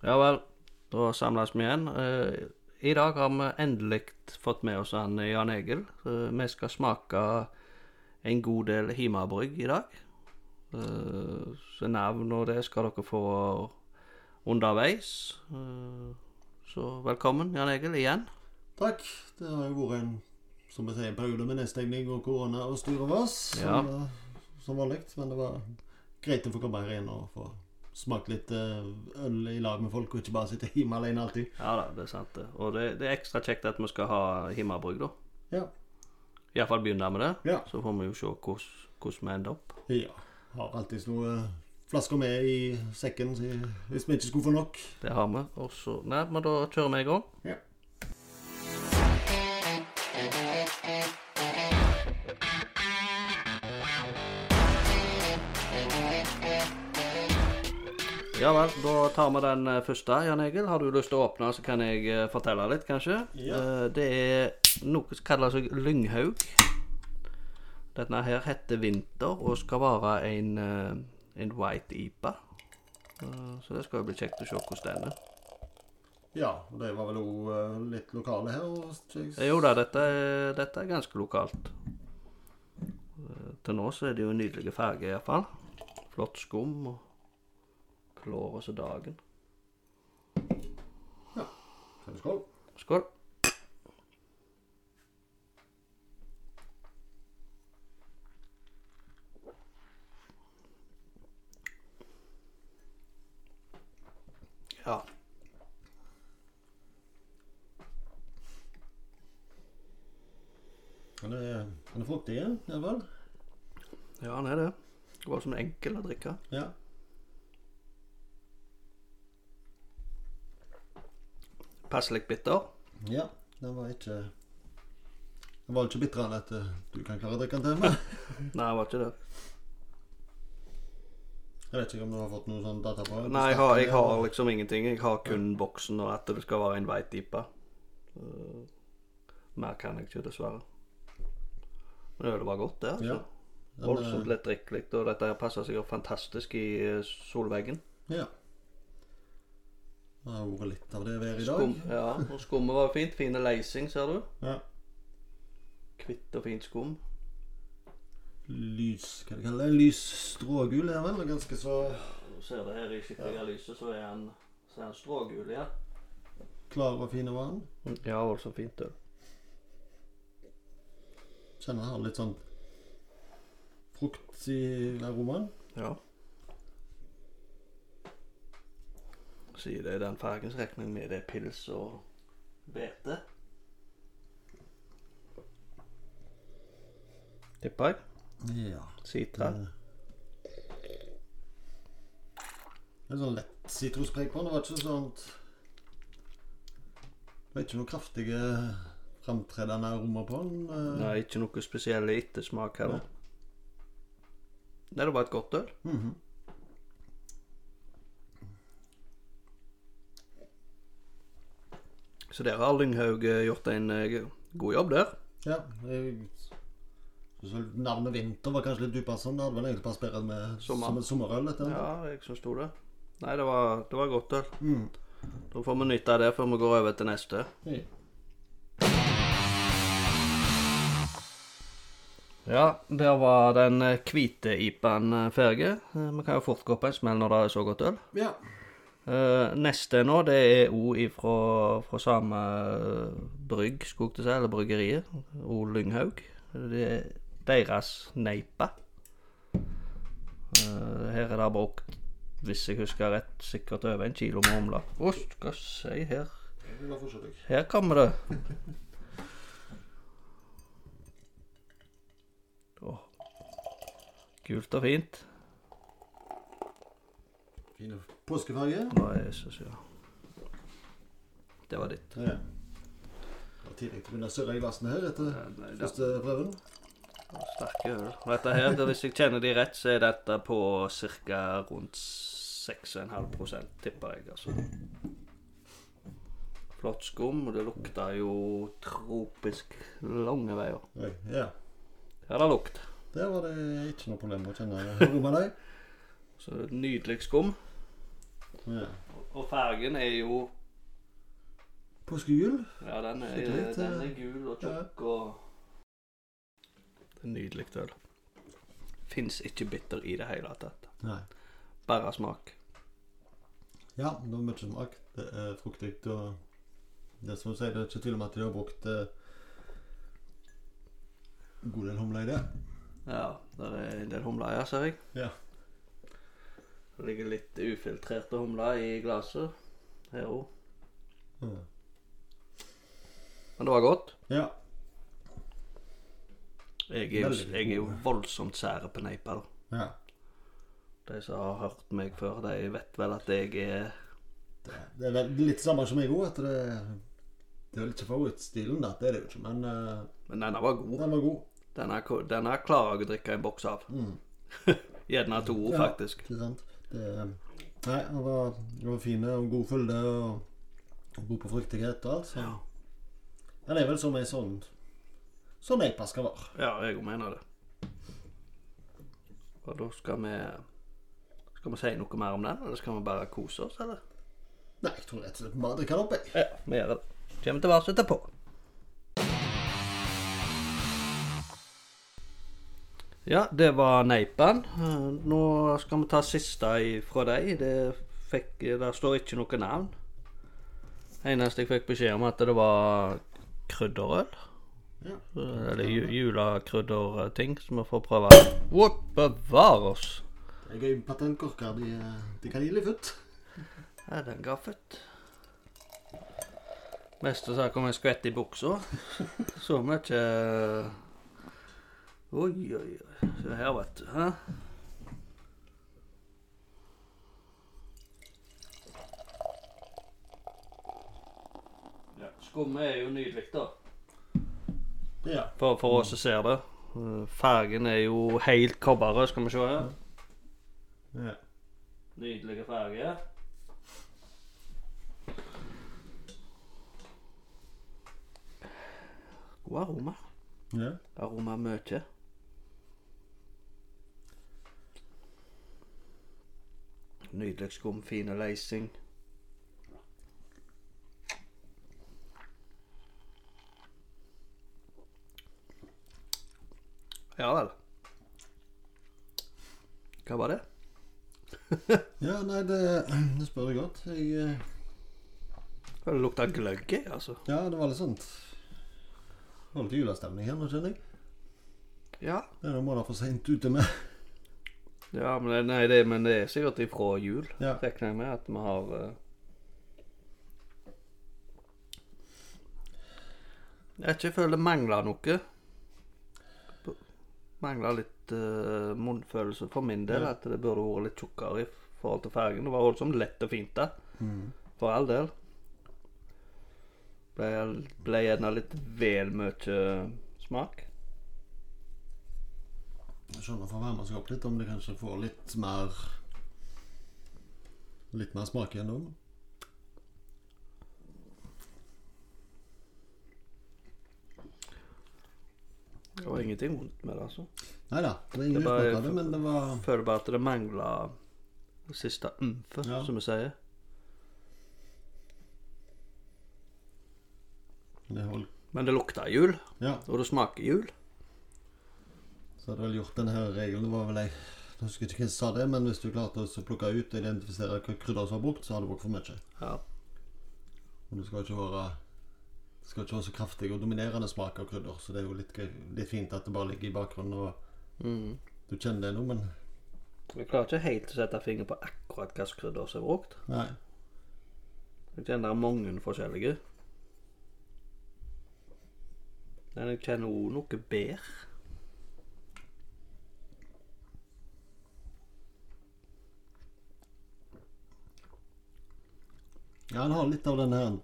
Ja vel, da samles vi igjen. Eh, I dag har vi endelig fått med oss han Jan Egil. Eh, vi skal smake en god del Himabrygg i dag. Eh, så navn og det skal dere få underveis. Eh, så velkommen, Jan Egil, igjen. Takk. Det har jo vært en som vi sier, periode med nedstengning og korona og styr over oss. Ja. Som, eh, som vanlig. Men det var greit å få komme her igjen og få smakt litt eh, øl i lag med folk, og ikke bare sitte hjemme alene alltid. Ja da, det er sant det. Og det, det er ekstra kjekt at vi skal ha Himabrygg, da. Ja. Iallfall begynne med det. Ja. Så får vi jo se hvordan vi ender opp. ja. Har alltid noen flasker med i sekken hvis vi ikke skulle få nok. Det har vi. Og så Nei, men da kjører vi i gang. Ja. Ja vel, da tar vi den eh, første, Jan Egil. Har du lyst til å åpne, så kan jeg eh, fortelle litt, kanskje? Ja. Eh, Det er noe som kaller seg lynghaug. Denne her heter Vinter og skal være en, en white ipa. Så det skal jo bli kjekt å se hvordan den er. Ja, og det var vel òg litt lokale her. Og, Jo da, dette dette er ganske lokalt. Til nå så er det jo nydelige farger iallfall. Flott skum og klår oss dagen. Skål. Skål. Ja. Han er, han er fruktig, i hvert fall. ja, han er det. Det var sånn enkel å drikke. Ja. Passelig bitter. ja. Den var ikke Den var ikke bitrere enn at eh, du kan klare å drikke den til meg. Nei, den var ikke det. Jeg vet ikke om du har fått noe sånn data på Nei, jeg har, jeg har liksom ingenting. Jeg har kun boksen og at det skal være en white ipa. Uh, mer kan jeg ikke, dessverre. Men ølet var godt, det. altså. Ja. Voldsomt lettdrikkelig, og dette her passer sikkert fantastisk i eh, solveggen. Ja. Det har vært litt av det været i dag. Skum, ja, og skummet var fint. Fine leising, ser du. Ja. Kvitt og fint skum. Lys Hva det kaller det? Lys strågul er vel ganske så Du ser det her i skikkelige lyset, så er han, så er han strågul igjen. klar og fin var han. Ja, voldsomt fint øl. Kjenner han har litt sånn frukt i aromaen. Ja. Det er den fargen, så regner jeg med det er pils og hvete. Tipper jeg. Ja. Sitra. Det det er sånn lett sitruspreg på den. Det var ikke sånn Det var ikke noe kraftige framtredende aromer på den. eh. Nei, ikke noe spesiell ettersmak heller. Nei, det var et godt øl. Mhm. Så der har Lynghaug eh, gjort en eh, god jobb der. Ja. Jeg navnet Vinter var kanskje litt upassende. Det hadde vel egentlig passet bedre med Sommer. som et sommerøl. Dette. Ja, jeg syns det. Nei, det var, det var godt øl. Mm. Da får vi nytte av det før vi går over til neste. Ja. Ja, der var den eh, hvite IPA-en ferdig. Vi kan jo fort gå på en smell når det er så godt øl. ja. Eh, neste nå, det er O ifra, fra samme brygg, skulle jeg si, eller bryggeriet. O Lynghaug. Det er deres Neipa. Uh, her er det brukt, hvis jeg husker rett, sikkert over en kilo med humle. Å, skal si her. Her kommer det. Oh. Gult og fint. Fine påskefarge. Å, Jesus, ja. Det var ditt. Ja. Det var tidlig å begynne å surre i glassene her etter Ja, nei, første prøven. Sterke øl. Og dette her, det- hvis jeg kjenner de rett, så er dette på ca. rundt 6,5 tipper jeg, altså. Flott skum, og det lukter jo tropisk lange veier. Oi, ja. Her er det lukt. Der var det ikke noe problem å kjenne aroma, nei. Så nydelig skum. Ja. Og fargen er jo Påskegul. Ja, den er, Skikkelig den eh, er gul og tjukk og Det er nydelig øl. Fins ikke bitter i det hele tatt. Nei. Bare smak. Ja, det var mye smak. Det er fruktig og Det som du sier, det er ikke tvil om at de har brukt eh, en god del humler i det. Ja, det er en del humler her, ser jeg. Ja. Det ligger litt ufiltrerte humler i glasset her òg. Mm. Men det var godt. Ja. Jeg er, jo, jeg er jo voldsomt sære på neipa. da. ja. De som har hørt meg før, de vet vel at jeg er Det, det er litt samme som jeg òg, det, det er ikke favorittstilen. Det er det jo ikke, men uh, Men denne var god. den var god. Denne, denne klarer jeg å drikke en boks av. Mm. Gjerne to, Ja. faktisk. Ikke sant? Det, nei, det var, var fin og god fylde og, god på fruktighet og alt. Så. Ja. Den er vel som ei sånn Sånn eipa skal være. Ja, jeg òg mener det. Og da skal vi Skal vi si noe mer om den, eller skal vi bare kose oss, eller? Nei, jeg tror rett og slett bare drikker den opp, jeg. Ja, vi gjør det. Kommer tilbake etterpå. Ja, det var neipen. Eh, Nå skal vi ta siste fra deg. Det fikk, der står ikke noe navn. Eneste jeg fikk beskjed om, at det var krydderøl. Ja. Eller ju julekrydderting som vi får prøve. What bevare oss! Jeg er patentkorker. De, de kan gi litt futt. Ja, den ga født. Mest sak om en skvett i buksa. Så mye Oi, oi, oi. Se her, vet du. Hæ? Ja, Skummet er jo nydelig, da. Ja. For, for oss som ser det. Eh, Fargen er jo helt kobberrød, skal vi se her. ja. Nydelige farger. God aroma. ja. Aroma mye. Nydelig skum, fine leising. Ja vel. Hva var det? Ja, nei, det, det spør du godt. Jeg uh... Det lukta gløgg i, altså. Ja, det var litt sånt Det var litt julestemning her nå, kjenner jeg. Ja. Det er noen måneder for seint ute med. Ja men, det, nei, det, men det er sikkert ifra jul, Ja. regner jeg med at vi har uh... Jeg ikke føler det mangler noe. Mangler litt uh, munnfølelse for min del. Ja. At det burde vært litt tjukkere i forhold til fargen. Det var voldsomt lett og fint, da. For all del. Ble, ble gjerne litt vel mye smak. Skjønner for seg opp litt om det kanskje får litt mer Litt mer smak igjen nå. Det var ingenting vondt med det, altså. Nei da, det var ingen utsmak av det, men det var føler bare at det mangler siste umfe, Ja. som vi sier. det Men det lukter jul, Ja, og det smaker jul. Så hadde vel gjort denne her regelen var vel jeg Jeg husker ikke hvem som sa det, men hvis du klarte å plukke ut og identifisere hva krydder som var brukt, så har du brukt for mye. Ja. Og det skal ikke være Det skal ikke være så kraftig og dominerende smak av krydder, så det er jo litt, litt fint at det bare ligger i bakgrunnen og Mm. du kjenner det nå, men Jeg klarer ikke helt å sette fingeren på akkurat hvilke krydder som er brukt. nei. Jeg kjenner er mange forskjellige. Men jeg kjenner òg noe bær. Ja, han har litt av den her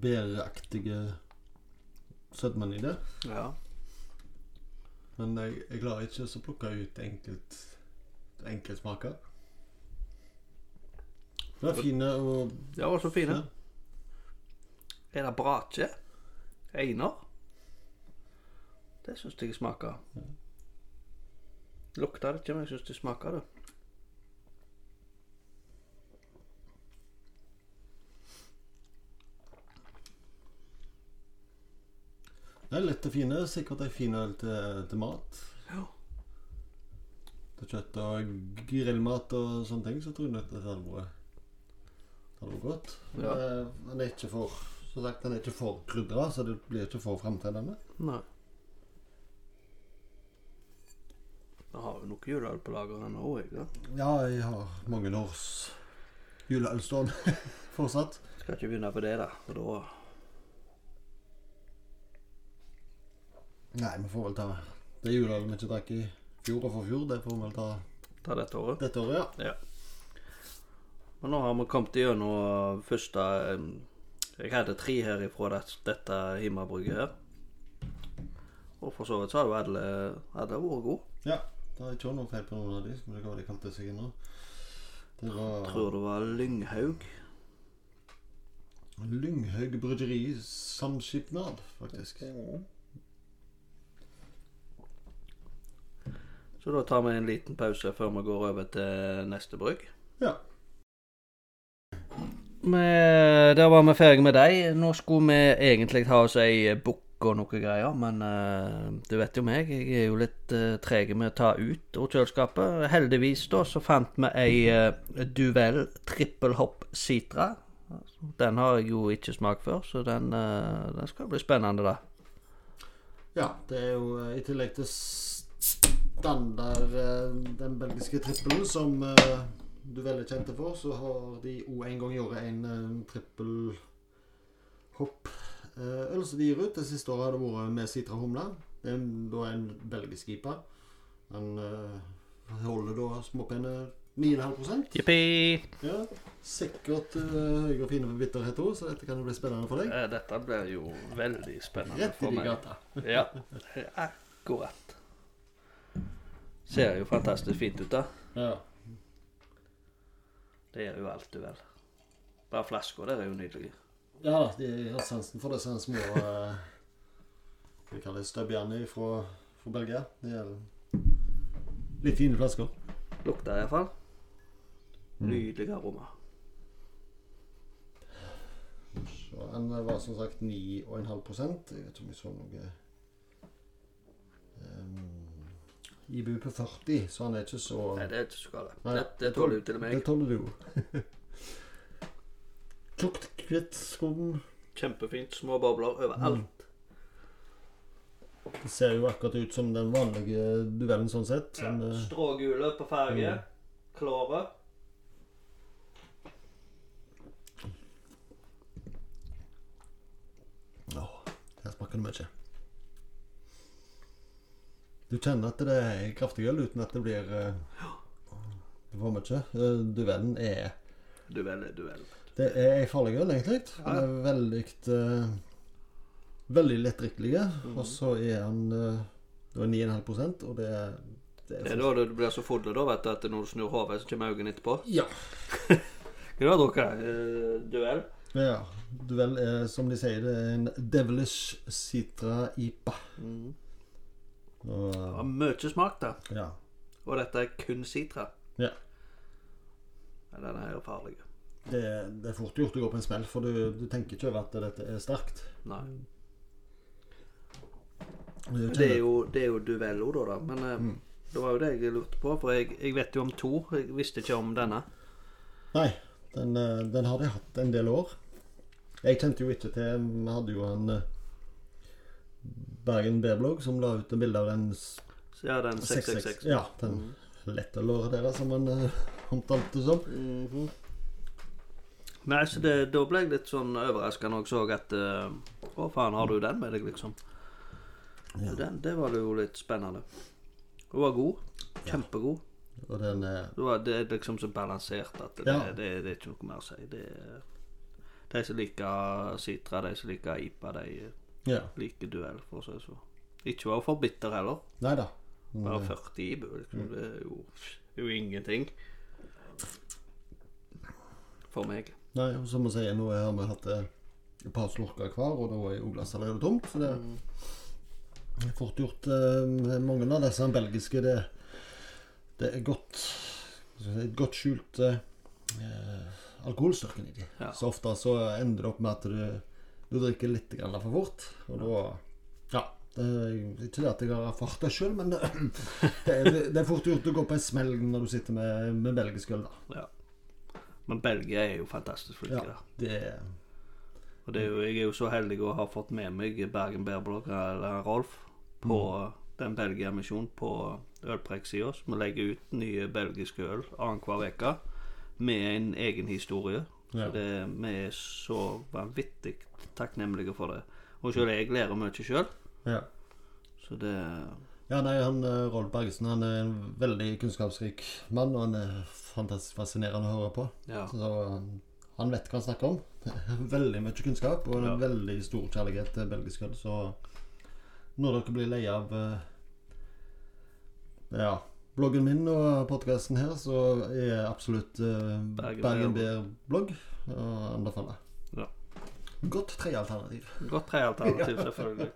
bæraktige sødmen i det. Ja. Men jeg, jeg klarer ikke å plukke ut enkelt enkeltsmaker. Det er fine og De var så fine. Ja. Er det brakje? Einer? Det syns jeg smaker. Lukter det ikke, men jeg syns det smaker det. Det er lett å fine. Sikkert ei fin øl til, til mat. Ja. Til kjøtt og grillmat og sånne ting, så tror jeg dette det hadde vært det hadde vært godt. Ja. Eh, Den er ikke for Som sagt, den er ikke for krydra, så det blir ikke for fremtredende. Nei. Jeg har jo noe juleøl på lager ennå jeg. da. Ja, jeg har mange års juleøl stående fortsatt. Skal ikke begynne på det, da. For da Nei, vi får vel ta det juleølet vi ikke drakk i fjor og forfjor. Det får vi vel ta ta dette året. dette året, ja. Ja. Men nå har vi kommet gjennom første eh, Jeg hadde tre her ifra det, dette Himmabrygget her. Og for så vidt så har jo alle, alle vært gode. ja. Det har ikke vært noe feil på noen av de. Skal vi se hva de kalte seg nå. Det var Tror det var Lynghaug. Lynghaug Bryggeri Samskipnad, faktisk. Så da tar vi en liten pause før vi går over til neste brygg. Ja. Men Der var vi ferdig med deg. Nå skulle vi egentlig ha oss ei bukk og noe greier, men uh, du vet jo meg, jeg er jo litt uh, treg med å ta ut av kjøleskapet. Heldigvis da så fant vi ei uh, Duvel trippelhopp Sitra. Citra. Den har jeg jo ikke smakt før, så den, uh, den skal bli spennende, da. Ja, det er jo i tillegg til standard der den belgiske trippelen som eh, du er veldig kjente for, så har de òg en gang i året en eh, trippel hopp eh, øl som de gir ut. Det siste året har det vært med Citra Humle. Det er da en belgisk IPA. Den eh, holder da småpene 9,5% Jippi! Ja, Sikkert uh, høy og fine på bitterhet òg, så dette kan jo bli spennende for deg. Eh, Dette blir jo veldig spennende Rett i for de meg. gata. Ja, akkurat. Ser jo fantastisk fint ut, da. Ja. Det gjør jo alt du vel. Bare flaska der er jo nydelig. Ja da, de har sansen for disse små uh, Vi kaller det støbbjerne fra, fra Belgia. Det er litt fine flasker. Lukter iallfall. Nydelig aroma. Så Den var som sagt 9,5 Jeg vet ikke om jeg så noe um, IBU på 40, så han er ikke så Nei, det er ikke så galt. Det, det tåler du til og med Det tåler du. Tjukt, hvitt skum. Kjempefint. Små bobler overalt. Det ser jo akkurat ut som den vanlige duellen sånn sett. Ja. Sånn, eh, Strågule på farge. Mm. Klare. Åh, her smaker det mye. Du kjenner at det er kraftig øl uten at det blir uh, for mye. Uh, duellen er Duell er duell. Det er ei farlig øl, egentlig. Den er veldig uh, Veldig lettdrikkelig. Mhm. Og så er den uh, da 9,5 og det er det er da du blir så full da, vet du, at når du snur hodet, så kommer øynene etterpå. Ja. Hva har? Uh, duell? ja. Duell er, som de sier, det er en Devilish Citra IPA. Mm. Og, Det mye smak, da. ja. Og dette er kun sitra. Ja. Men den er jo farlig. Det, det er fort gjort å gå på en smell, for du, du tenker ikke over at dette er sterkt. Nei. Du Det er jo, det er jo duello, da, da. Men eh, Mm. det var jo det jeg lurte på. For jeg, jeg vet jo om to. Jeg visste ikke om denne. Nei, den, eh, den har de hatt en del år. Jeg kjente jo ikke til Vi hadde jo en eh, Bergen B-blogg som la ut et bilde av den ja, den 666. Ja, den lettølåret deres, som man uh, omtalte det som. Mhm. Nei, så det, da ble jeg litt sånn overraska når jeg så at uh, Å, faen, har du den med deg, liksom? Ja. Den, det var jo litt spennende. Hun var god. Kjempegod. Og den er Det, var, det er liksom så balansert at det, Ja. det, det, er ikke noe mer å si. Det de som liker Sitra, de som liker IPA, de Ja. Like duell, for å si det sånn. Ikke være for bitter heller. Nei da. Bare Men, eh, 40 IBU. Liksom. Det er jo, jo ingenting. For meg. Nei, og som å si, nå har vi hatt eh, et par slurker hver, og da er jo glasset allerede tomt. Så det er fort gjort. eh, mange av disse belgiske, det, det er godt si, godt skjult eh, alkoholstyrken i de. Ja. Så ofte så ender det opp med at du, du drikker litt grann for fort, og da Ja. Det er ikke det at jeg har erfart det sjøl, men det, det, det er fort gjort å gå på en smell når du sitter med, med belgisk øl. da. Men Belgia er jo fantastisk flinke Ja, det er Og det er jo, jeg er jo så heldig å ha fått med meg Bergen Beerblogg, eller Rolf, på den Belgia-misjonen på ølpreik-sida. Så vi legger ut nye belgiske øl annenhver uke med en egen historie. Ja. Så det, vi er så vanvittig takknemlige for det. Og selv jeg lærer mye sjøl, ja. så det Ja, nei, han eh, Rolf Bergesen han er en veldig kunnskapsrik mann, og han er fantastisk fascinerende å høre på. Ja. Så han, vet hva han snakker om. veldig mye kunnskap og en Ja. veldig stor kjærlighet til belgisk øl. Så når dere blir lei av eh, ja, bloggen min og podkasten her, så er absolutt uh, Bergen Bergen Beer Beer-blogg å anbefale. Godt trealternativ. Godt trealternativ, selvfølgelig.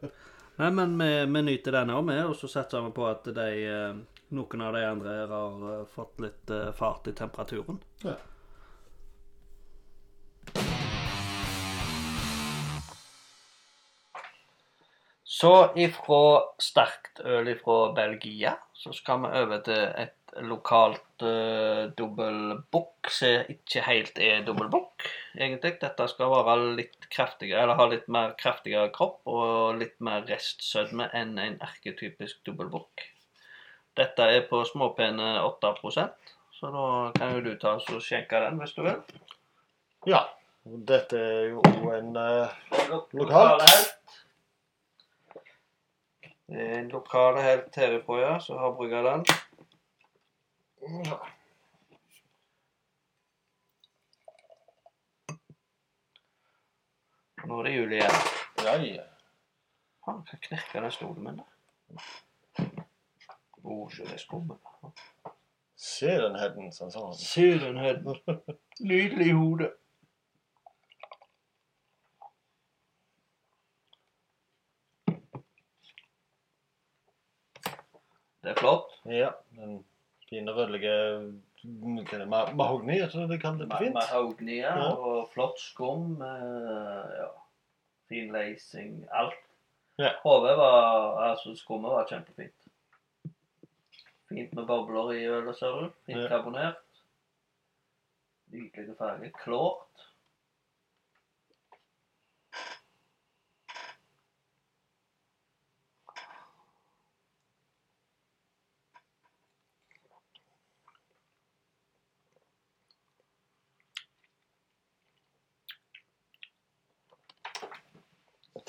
Nei, men vi, vi nyter den òg, vi. Og så satser vi på at de, eh, noen av de andre her har eh, fått litt eh, fart i temperaturen. Ja. Så ifra sterkt øl ifra Belgia, så skal vi over til et lokalt uh, dobbeltbukk som ikke helt er dobbeltbukk, egentlig. Dette skal være litt kraftigere, eller ha litt mer kraftigere kropp og litt mer restsødme enn en erketypisk dobbeltbukk. Dette er på småpene 8% så da kan jo du ta og skjenke den hvis du vil. ja. Dette er jo en uh, Lokalt? helt. Det er en lokal helt herifra, ja, som har brygga den. Nå er det jul igjen. Ja, ja. Faen, hva knirker den stolen min, da? Å, så det er skummelt. Se den headen, sa han. Se den her. Nydelig hode. Det er flott. Ja, den fine rødlige Mahogni, er det, de kaller det fint. Mahogni ja, Ja. og flott skum. eh, ja. Fin leising. Alt. Ja. HV var Altså, skummet var kjempefint. Fint med bobler i ølet, ser du. Fint karbonert. Nydelige farger. Klart.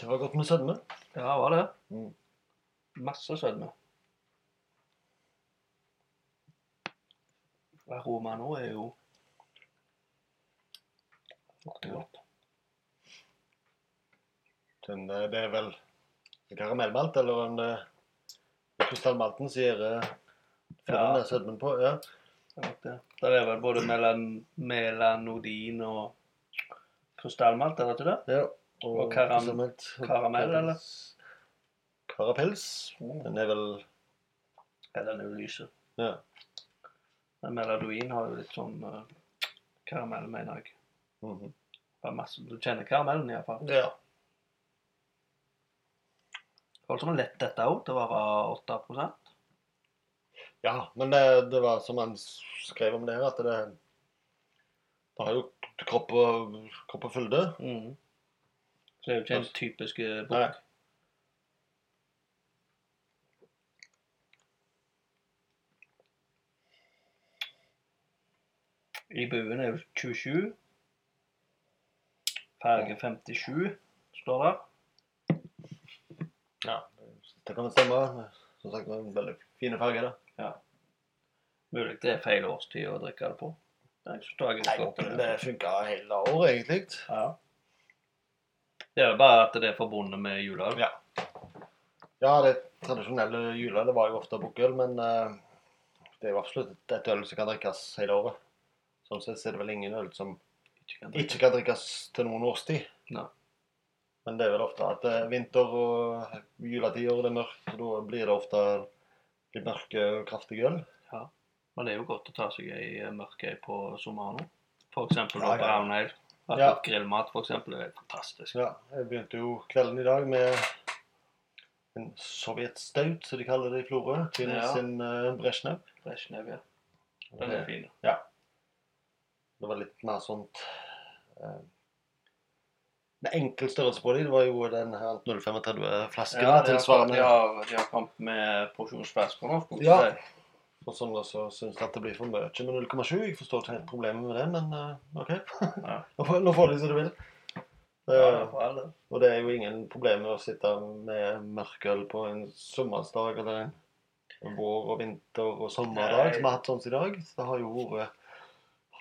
Det var godt med sødme. Ja, var det. Mm. Masse sødme. Roma nå er jo Lukter godt. Den, eh, det er vel karamellmalt, eller en eh, krystallmalten som Ja. den der sødmen på. Ja. Det det. Er vel både melan melanodin og krystallmalt, er det ikke det? ja. Og karam- krystallmalt. karamell, eller? Karapels. Den er vel Ja, den er jo lyse. Ja. Men Meladoin har jo litt sånn uh, karamell, mener jeg. Det er masse, du kjenner karamellen iallfall. Ja. Folk som lett dette òg å være 8 ja. Men det, det var som han skrev om det her, at det, det har jo kropp og, kropp og fylde. mm. Så det er jo ikke en typisk eh, bok. I buen er jo 27. Farge 57 står der. Ja. Det kan stemme. Som sagt, det er en veldig fine farger. da. Mulig det er feil årstid å drikke det på. Nei, det funka hele året, egentlig. Ja. Det er jo bare at det er forbundet med juleøl. Ja. Ja, det tradisjonelle juleølet det var jo ofte bukkøl, men eh, det er jo absolutt et øl som kan drikkes hele året. Sånn sett er det vel ingen øl som Ikke kan drikkes, ikke kan drikkes til noen årstid. Nei. Men det er vel ofte at er vinter og juletider, og det er mørkt, så da blir det ofte litt mørke og kraftige øl. Men det er jo godt å ta seg ei mørke på sommeren nå. For eksempel Ja, ja. brown ale. Ja. grillmat, det er fantastisk. Ja, jeg begynte jo kvelden i dag med en sovjetstaut, som de kaller det i Florø. Til Ja. sin uh, Brezjnev. Brezjnev, ja. Den er fin. Det var litt mer sånt eh, Med enkel størrelse på dem. Det var jo den her 035-flasken. Ja, tilsvarende. de, har, de har kommet med porsjonsflasker nå. Ja. Jeg sånn som syns at det blir for mye med 0,7. Jeg forstår ikke helt problemet med det, men uh, OK. Ja. nå, får, de som de vil. Ja, Eh, ja, det og det er jo ingen problem med å sitte med mørkøl på en sommerdag eller en vår og vinter og sommerdag, Nei. som vi har hatt sånn som i dag. Så Det har jo vært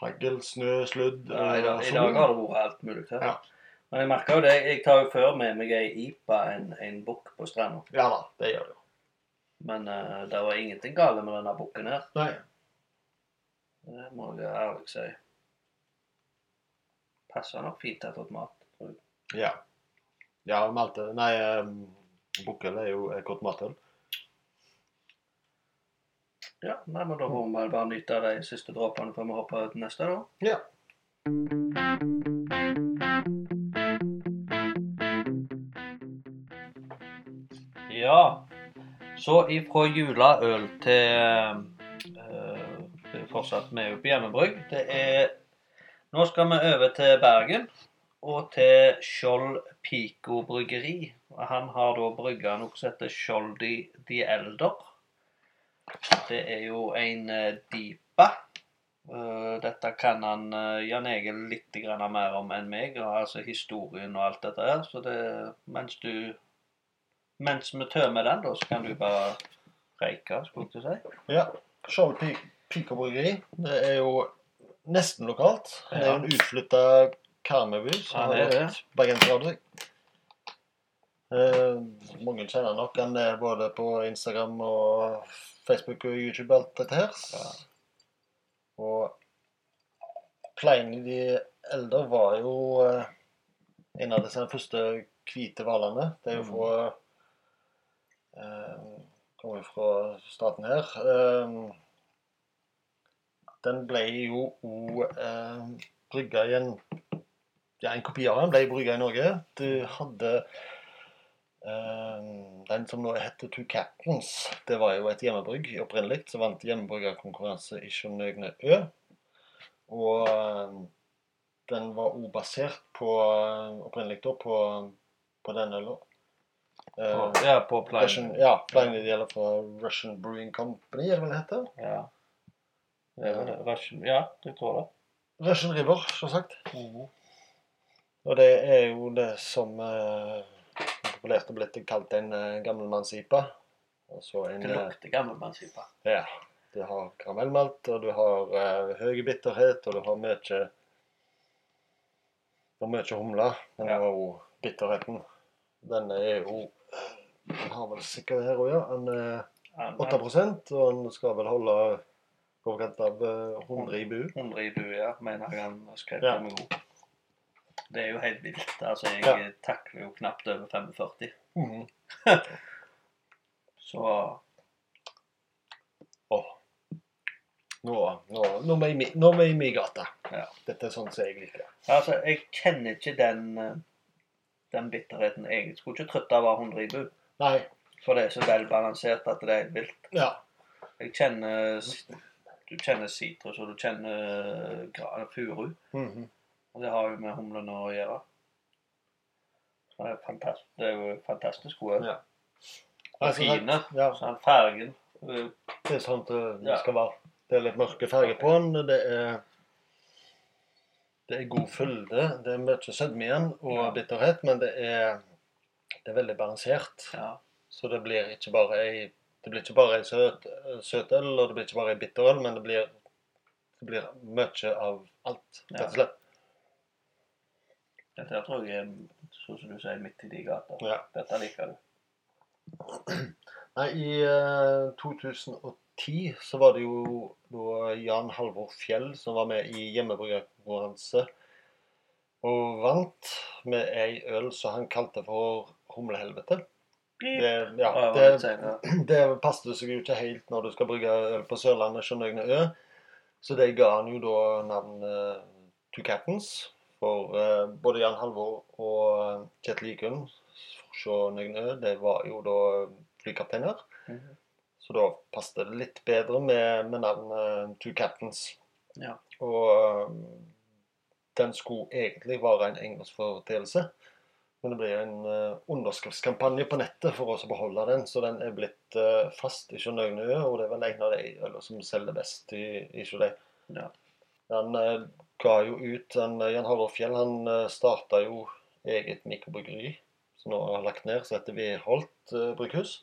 hagl, snø, sludd Ja, i, dag, I dag har det vært alt mulig. her. Ja. Men jeg merker jo det. Jeg tar jo før med meg ei IPA en, en bukk på stranda. Ja da, det gjør du. Men uh, det var ingenting galt med denne bukken her. Nei. Det må jeg ærlig si. Passer nok fint til mat. tror jeg. Ja. Ja, Malte Nei, um, Bukkel er jo godt matøl. Ja, nei, men Da får vi bare nyte av de siste dråpene før vi hopper til neste. da. Ja. Ja. Så ifra juleøl til er fortsatt med oppe i hjemmebrygg. Det er Nå skal vi over til Bergen og til Skjold Pico bryggeri. Han har da brygga noe som heter Skjoldi de, de Elder. Det er jo en eh, DIPA. Dette kan han Jan Egil litt mer om enn meg, altså historien og alt dette her. Så det, mens du Mens vi tømmer den, da, så kan du bare reike, skulle jeg si. ja. Skjold Pi- bryggeri. Det er jo nesten lokalt. Det er jo en utflytta Karmøyby som Ja, har er bergensradio. Eh, mange kjenner nok han er både på Instagram og Facebook og YouTube alt dette her. Ja. Og Pliny de eldre var jo eh, en av disse første hvite hvalene. Det er jo fra eh, Kommer fra staten her. Eh, den ble jo òg eh, brygga i en Ja, en kopi av den ble brygga i Norge. Du hadde eh, den som nå heter Two Captains. Det var jo et hjemmebrygg opprinnelig. Så vant hjemmebryggerkonkurranse i Sjønøgne Ø. Og eh, den var òg basert på eh, opprinnelig da på, på den øla. På- Ja, på Russian, Ja, Pliny gjelder fra Russian Brewing Company, er det vel det heter? Ja. Det er vel det. Russian- Ja, jeg tror det. Russian River, selvsagt. Og det er jo det som eh, populært har blitt kalt en eh, gammelmanns-IPA. Det eh, lukter gammelmannsipa. Ja. Du har karamellmalt, og du har eh, høy bitterhet, og du har mye Du har mye humle, men du Ja. har òg bitterheten. Den er jo Den har vel sikkert her òg, ja. En eh, 8 og den skal vel holde overkant av eh, 100 i bu. 100 i bu, ja. Mener jeg han skrev Ja. med god. Det er jo helt vilt. Altså, jeg Ja. takler jo knapt over 45. Mm. Så Åh. Nå, nå, nå, er vi i min gate. Ja. Dette er sånn som jeg liker. Altså, jeg kjenner ikke den eh, den bitterheten. Jeg skulle ikke trøtte av å ha 100 i bu. Nei. For det er så velbalansert at det er helt vilt. Ja. Jeg kjenner Du kjenner sitrus, og du kjenner furu. furu. -hmm. Og det har jo med humlene å gjøre. Det er, fantast, det er jo fantastisk gode. Ja. Og fine. Ja, Sånn fargen. eh, det er sånn det skal være. Det er litt mørke farger på den. Det er det er god fylde. Det er mye sødme igjen og bitterhet, men det er, det er veldig balansert. Ja. Så det blir ikke bare ei det blir ikke bare ei søt, søtøl, og det blir ikke bare ei bitterøl, men det blir, det blir mye av alt, rett og slett. Dette tror jeg er, sånn som du sier, midt i de gata. Ja. Dette liker du. Nei, i eh, 2010 så var det jo da Jan Halvor Fjell som var med i hjemmebryggerkonkurranse og vant med ei øl som han kalte for Humlehelvete. Det, ja, det, det passet seg jo ikke helt når du skal brygge øl på Sørlandet, Sjønøgne Ø. Så det ga han jo da navnet Two Captains. For eh, både Jan Halvor og Kjetil Ikund se Nøgnø, det var jo da flykapteiner. Mhm. Så da passet det litt bedre med, med navnet Two Captains. Ja. Og øh, den skulle egentlig være en engelsk foreteelse. Men det ble en øh, underskriftskampanje på nettet for oss å beholde den, så den er blitt fast i Sjønøgnø, og det er vel en av de som selger best i, i Gelé. Ja. Han ga jo ut han, Jan Halvor Fjell han starta jo eget mikrobryggeri, som nå har lagt ned, som heter Veholt brygghus.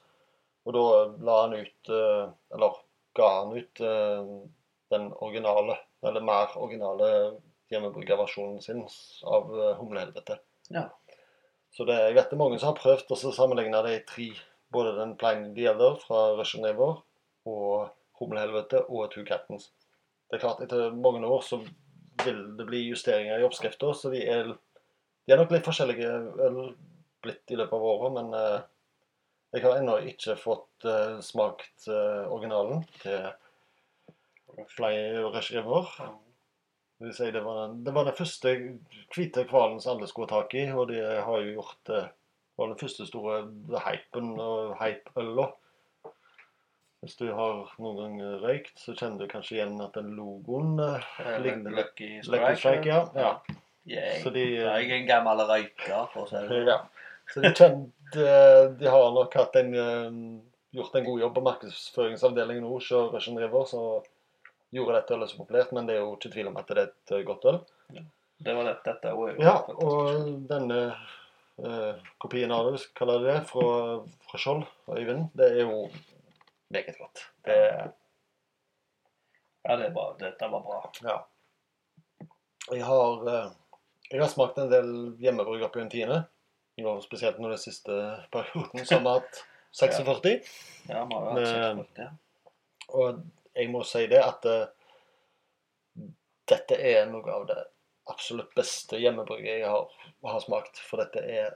Og da la han ut øh, Eller ga han ut øh, den originale, eller mer originale hjemmebrukerversjonen sin av øh, Humlehelvete. Ja. Så det, jeg vet det er mange som har prøvd å sammenligne de tre, både den Plain Other fra Russian River og Humlehelvete og Two Captains. Det er klart, etter mange år så vil det bli justeringer i oppskrifta, så de er, de er nok litt forskjellige blitt i løpet av året, men eh, jeg har ennå ikke fått uh, smakt uh, originalen til Fly Rush River. Det si, det, var den, det var den første hvite hvalen som alle skulle ha tak i, og det har jo gjort det Det var den første store hypen og hype-øla. Hvis du har noen gang røykt, så kjenner du kanskje igjen at den logoen eh, ligner Lucky Lucky Lucky Strike. Ja. ja. Jeg, Så de, jeg er en gammel røyker, for å si det sånn. Ja. Så de kjente De har nok en eh, gjort en god jobb på markedsføringsavdelingen òg, så Russian River, så gjorde dette ølet så populært, men det er jo ikke tvil om at det er et eh, godt øl. Det var det, dette òg. Ja, og denne eh, kopien av det, kaller det det, fra, fra Skjold og Øyvind, det er jo meget godt. Det Ja, det er bra. Dette var bra. Ja. Jeg har, eh, jeg har smakt en del hjemmebrygg oppi en tiende. Spesielt nå den siste perioden, som har hatt 46. Ja, vi har jo hatt Men- seks frukt, ja. Og jeg må si det at uh, dette er noe av det absolutt beste hjemmebrygget jeg har, har smakt. For dette er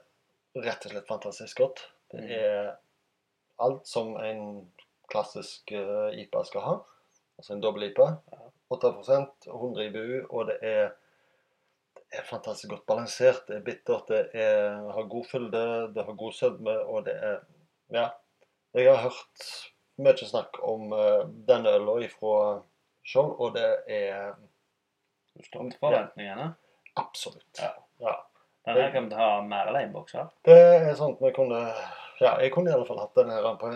rett og slett fantastisk godt. Det Mm. er alt som en klassisk uh, IPA skal ha. Altså en dobbel-IPA. 8% 100 IBU, og det er, er fantastisk godt balansert. Det er bittert, det er, har god fylde, det har god sødme, og det er Ja. Jeg har hørt mye snakk om uh, denne øla ifra Skjold, og det er Du står til forventningene. absolutt. Ja. Ja. Den her kommer til å ha mer aleinbokser. Det er sånt vi kunne Ja, jeg kunne i alle fall hatt den her på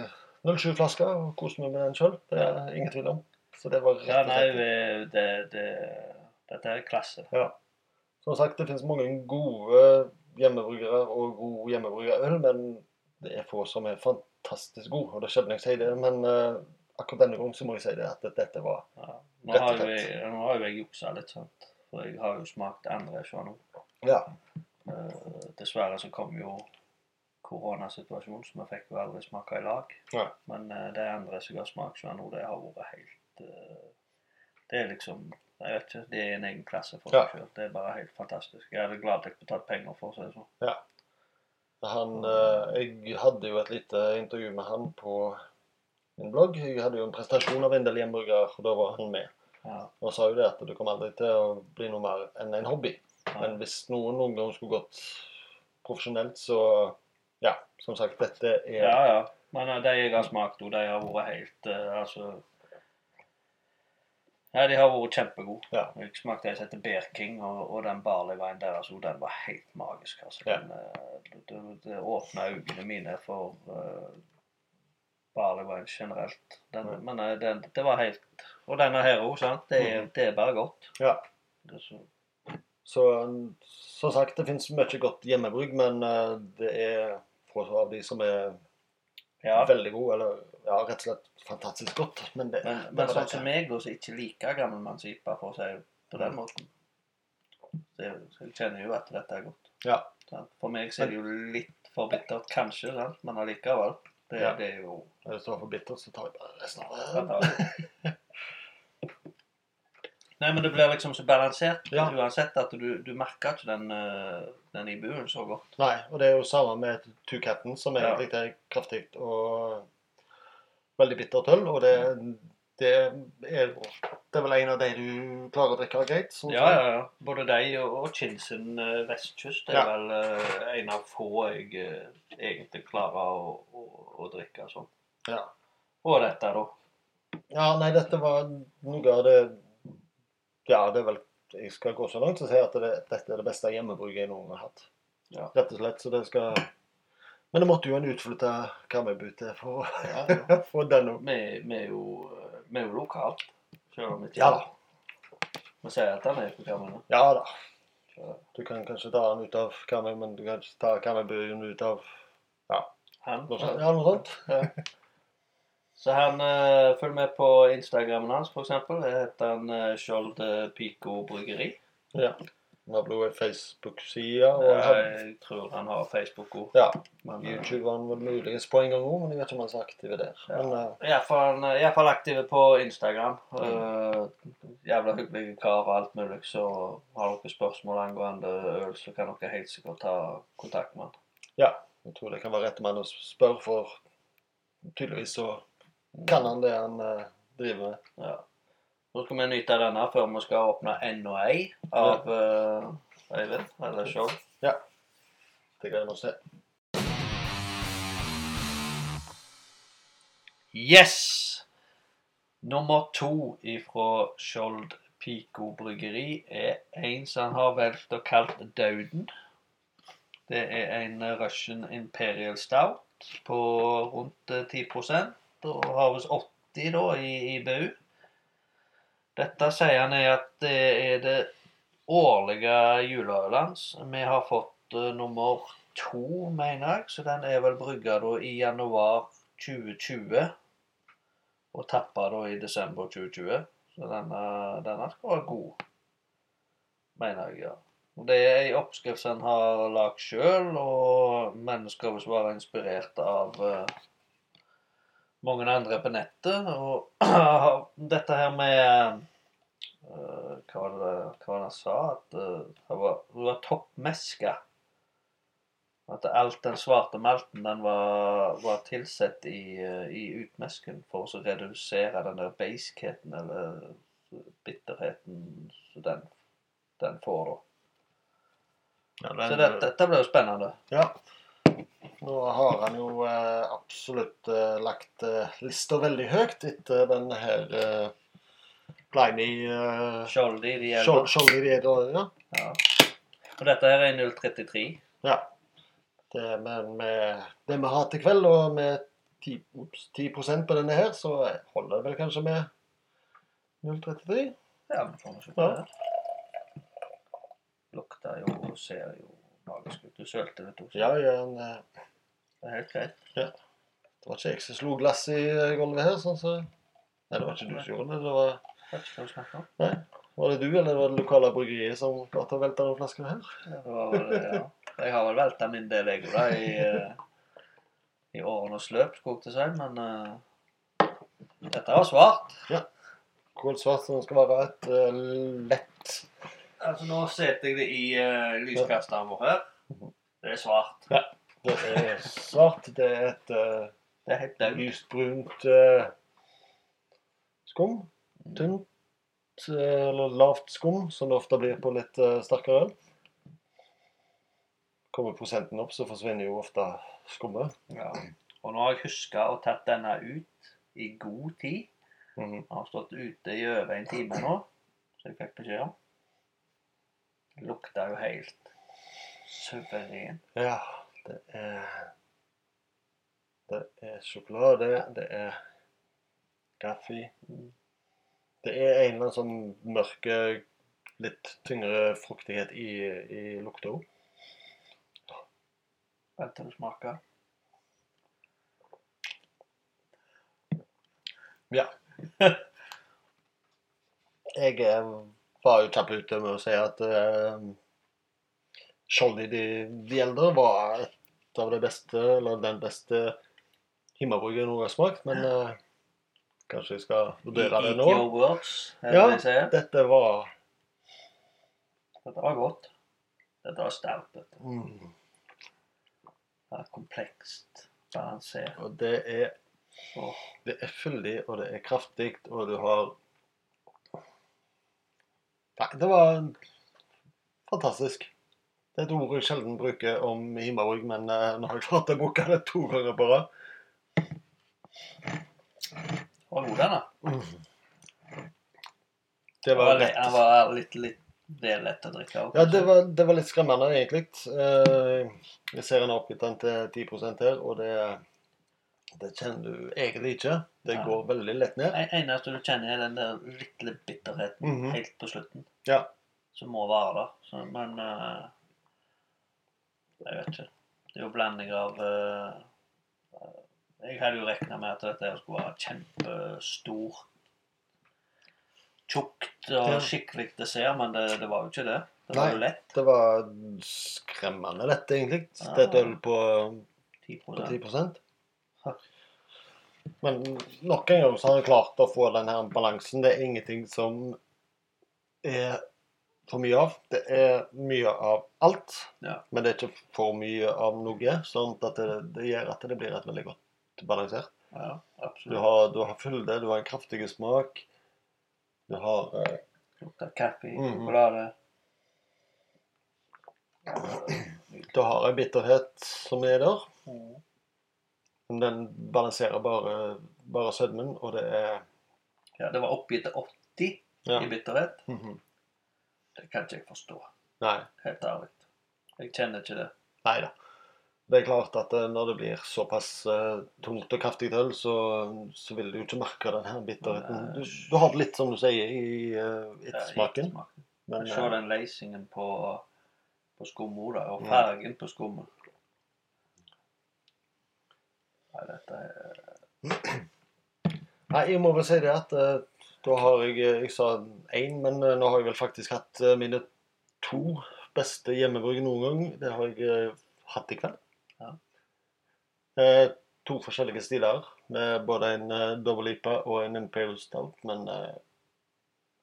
07-flaske og kost meg med den sjøl. Det er ingen tvil om. Så det var rett og slett Ja, nei, det, det, dette er klasse. Som sagt, det finnes mange gode hjemmebryggere og god hjemmebryggerøl, men det er få som er fantastisk gode. Og det er sjelden jeg sier det, men uh, akkurat denne gangen så må jeg si det at dette var Ja. Nå, har jeg, nå har jo jeg juksa litt, sant. For jeg har jo smakt andre nå. Ja. uh, dessverre så kom jo koronasituasjonen, så vi fikk jo aldri smake i lag. Ja. Men uh, det andre som jeg har smakt sjø nå, det har vært helt eh, Det er liksom Jeg vet ikke, det er en egen klasse for Ja. seg sjøl. Det er bare helt fantastisk. Jeg er glad jeg betalte penger for å si det sånn. Han, eh, jeg hadde jo et lite intervju med han på min blogg. Jeg hadde jo en prestasjon av en del hjemburger, og da var han med. Ja. Og sa jo det at det kommer aldri til å bli noe mer enn en hobby. Ja. Men hvis noen noen gang skulle gått profesjonelt, så Ja, som sagt, dette er Ja, ja. Men eh, de jeg har smakt, og de har vært helt eh, Altså Ja, de har vært kjempegode. Ja. Jeg smakte en som heter Bear King, og, og den barleyveien deres, og den var helt magisk. altså. Ja. Den, eh, det, det, åpna øynene mine for uh, barleyveien generelt. Den, Ja. Men eh, den, det var helt Og denne her òg, sant. Det, Mhm. det er bare godt. Ja. Det så, Så som sagt, det finnes mye godt hjemmebrygg, men eh, det er få av de som er ja. veldig gode, eller ja, rett og slett fantastisk godt. Men det, Men, men sånn som meg, som ikke liker gammelmannsjipa, for å si det på den måten det, så Jeg kjenner jo at dette er godt. Ja. For meg så er det jo litt for bittert, kanskje, sant? men allikevel. Det, Ja. det er jo Hvis det var for bittert, så tar jeg bare resten av det. Nei, men det blir liksom så balansert Ja. uansett at du, du merker ikke den, eh, den i buen så godt. Nei, og det er jo samme med Two Captain, som egentlig er kraftig og veldig bittert øl. Og det, det er, det er vel en av de du klarer å drikke greit? sånn Ja, ja, ja. Både de og, Kinsen Chinsen eh, vestkyst er Ja. vel eh, en av få jeg eh, egentlig klarer å, å, å drikke sånn. ja. Og dette, da. Ja, nei, dette var noe av det Ja, det er vel Jeg skal gå så langt og si at det, dette er det beste hjemmebruket jeg noen gang har hatt. Ja. Rett og slett. Så det skal Men det måtte jo en utflytta Karmøybu til for Ja, ja. få den opp. Vi, vi, er jo, vi er jo lokalt, selv om vi ikke Ja da. Vi sier at han er på Karmøy. Ja da. Du kan kanskje ta den ut av Karmøy, men du kan ikke ta Karmøybuen ut av han, noe sånt. Ja, noe sånt. Så han uh, følger med på Instagrammen hans, eksempel. Det heter han uh, Skjold eh, Pico Bryggeri. Ja. Han har vel også Facebook-side, Jeg tror han har Facebook òg. ja, Men uh, YouTube var han vel muligens på en gang òg, men jeg vet ikke om han er så aktiv der. Ja. Men eh, iallfall aktive på Instagram. Uh, jævla hyggelig kar og alt mulig. Så har dere spørsmål angående øl, så kan dere helt sikkert ta kontakt med han. ja, jeg tror det kan være rett mann å spørre, for tydeligvis så kan han det han uh, driver med. Ja. Nå skal vi nyte denne før vi skal åpne enda ei av uh, Eivind, eller Ja, Det gleder vi oss til. Yes! Nummer to ifra Skjold Pico bryggeri er en som han har valgt å kalt Dauden. Det er en Russian Imperial Stout på rundt eh, 10 og har visst 80 da i IBU. Dette sier han er at det er det årlige juleølet. Vi har fått uh, nummer to, mener jeg, så den er vel brygga da i januar 2020 og tappa da i desember 2020. Så denne, denne skal være god, mener jeg. ja. Det er ei oppskrift han har lagd sjøl, og mennesker som være inspirert av eh, mange andre på nettet. Og dette her med uh, Hva var det hva var det han sa? At uh, det var, var toppmeska. At alt den svarte malten den var, var tilsett i, eh, i utmesken for å redusere den der beiskheten eller bitterheten som den, den får, da. Ja, Så det, dette blir jo spennende. Ja. Nå har han jo eh, absolutt eh, lagt eh, lista veldig høyt etter den her Blimey Skjoldi, de er ja. ja. Og dette her er 033. ja. Det, men med det vi har til kveld, og med 10, ups, 10% på denne her, så holder det vel kanskje med 0,33. Ja, vi får se på det. Lukter jo og ser jo magisk. Du sølte det to. Ja, ja, han, eh, Det er helt greit. det var ikke jeg som slo glass i eh, gulvet her, sånn så Nei, det var ikke du som gjorde det. det var... Vet ikke hva du snakker om. Var det du eller var det lokale bryggeriet som klarte å velte den flasken her? Det var vel, ja. Jeg har vel velta min del, jeg òg, i, eh, i årenes løp, skulle jeg til å si. Men eh, dette var svart. Kålsvart som skal være et eh, lett Altså, nå setter jeg det i uh, lyskasteren vår her. Det er svart. Ja, Det er svart. Det er et uh, Det er helt daud. lyst brunt uh, skum. Tynt eh, eller lavt skum, som det ofte blir på litt eh, sterkere øl. Kommer prosenten opp, så forsvinner jo ofte skummet. Ja. Og nå har jeg huska å tatt denne ut i god tid. Mhm. Den har stått ute i over en time nå, så jeg fikk beskjed om. Lukter jo helt suveren. Ja, det er Det er sjokolade, det er kaffe. Det er en eller annen sånn mørke, litt tyngre fruktighet i, i lukta òg. Vent til du smaker. Ja. Jeg eh, var jo kjapp ute med å si at uh, Skjoldet i de, de eldre var et av det beste, eller den beste himmelbryggen jeg noen gang har smakt, men uh, kanskje jeg skal vurdere det nå. words, Ja. det. Dette var Dette var godt. Dette var sterkt. mm, Det er komplekst, balansert. Og det er Det er fyldig, og det er kraftig, og du har Nei, det var fantastisk. Det er et ord jeg sjelden bruker om Himmelborg, men uh, nå har jeg klart å bruke det to ganger på rad. var god den, da. Det var var, rett var litt, litt vel lett å drikke. av. Ja, det var, det var litt skremmende, egentlig. Uh, Jeg ser en oppgitt den til 10 her, og det, det kjenner du egentlig ikke. Det Ja. går veldig lett ned. Det eneste du kjenner, er den der lille bitterheten Mhm. helt på slutten. Ja. Som må være der. Så, men uh, Jeg vet ikke. Det er jo blanding av eh, Jeg hadde jo regna med at dette skulle være kjempestor, tjukt og Ja. skikkelig dessert, men det, det var jo ikke det. Det var jo lett. Det var skremmende lett, egentlig. Ja. Det er et øl på 10 på 10 Ja. Men nok en gang så har han klart å få den her balansen. Det er ingenting som er for mye av. Det er mye av alt, Ja. men det er ikke for mye av noe. Sånn at det, det gjør at det blir et veldig godt balansert. Ja, Du har, du har fylde, du har en kraftig smak. Du har eh, Lukter kaffe, Mhm. sjokolade. Du har en bitterhet som er der. Men den balanserer bare, bare sødmen, og det er Ja, det var oppgitt til 80 ja. i bitterhet. Mhm. Det kan ikke jeg forstå, Nei. helt ærlig. Jeg kjenner ikke det. Nei da. Det er klart at eh, når det blir såpass uh, tungt og kraftig øl, så, så vil du jo ikke merke den her bitterheten. Du, du har det litt som du sier i uh, ettersmaken. smaken. Men Se eh, den leisingen på, på skummet og og Ja. på skummet. Nei, dette er Nei, jeg må vel si det at eh, da har jeg eh, Jeg sa én, men eh, nå har jeg vel faktisk hatt eh, mine to beste hjemmebruk noen gang. Det har jeg eh, hatt i kveld. Ja. Eh, to forskjellige stiler, med både en double IPA og en Imperial Stout, men uh,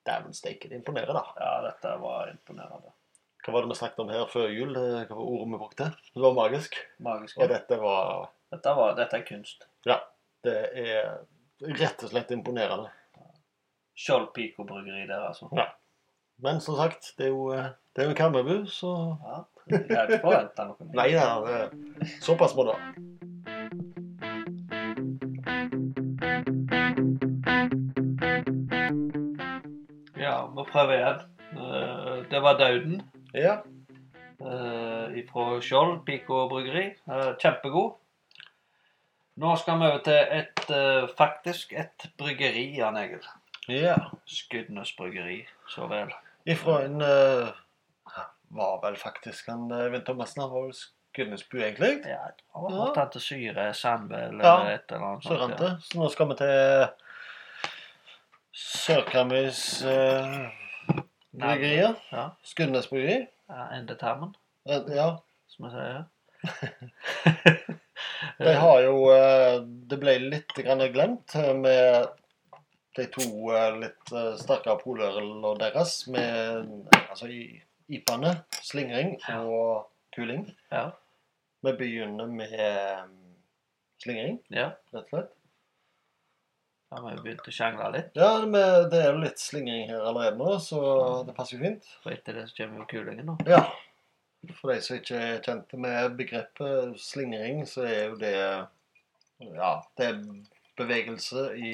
dæven steike, det imponerer, da. Ja, dette var imponerende. Hva var det vi snakket om her før jul? Eh, Hva var ordet vi brukte? Det var magisk. Magisk. Og dette var Dette, var, dette er kunst. Ja. Det er rett og slett imponerende. Skjold Pico bryggeri der, altså. Ja. Men som sagt, det er jo, eh, det er jo Kammerbu, så Ja, jeg hadde ikke forventa noe mer. Nei da, såpass må det være. Ja, vi prøver igjen. Eh, Det var Dauden Ja. eh, fra Skjold Pico bryggeri. Kjempegod. Nå skal vi over til et, eh, faktisk et bryggeri, Jan Egil. ja. Skudenes bryggeri, så vel. Ifra en eh, Var vel faktisk han uh, Thomassen. Han var vel Skudenesbu, egentlig. Ja, jeg var ja. Tante Syre Sandve eller Ja, et eller annet. sånt, Ja. Så nå skal vi til Sørkarmøys uh, bryggerier. Ja, Skudenes bryggeri. ja endetarmen, Eh, Ja. som jeg sier. De har jo eh, Det ble litt glemt eh, med de to eh, litt eh, sterkere polørene deres med altså i IPA-ene, slingring og kuling. Ja. Vi begynner med eh, slingring, Ja, rett og slett. ja vi begynte å sjangle litt. Ja, det er jo litt slingring her allerede nå, så det passer jo fint. Og etter det så kommer jo kulingen nå. Ja. For de som ikke er kjente med begrepet slingring, så er jo det Ja, det er bevegelse i,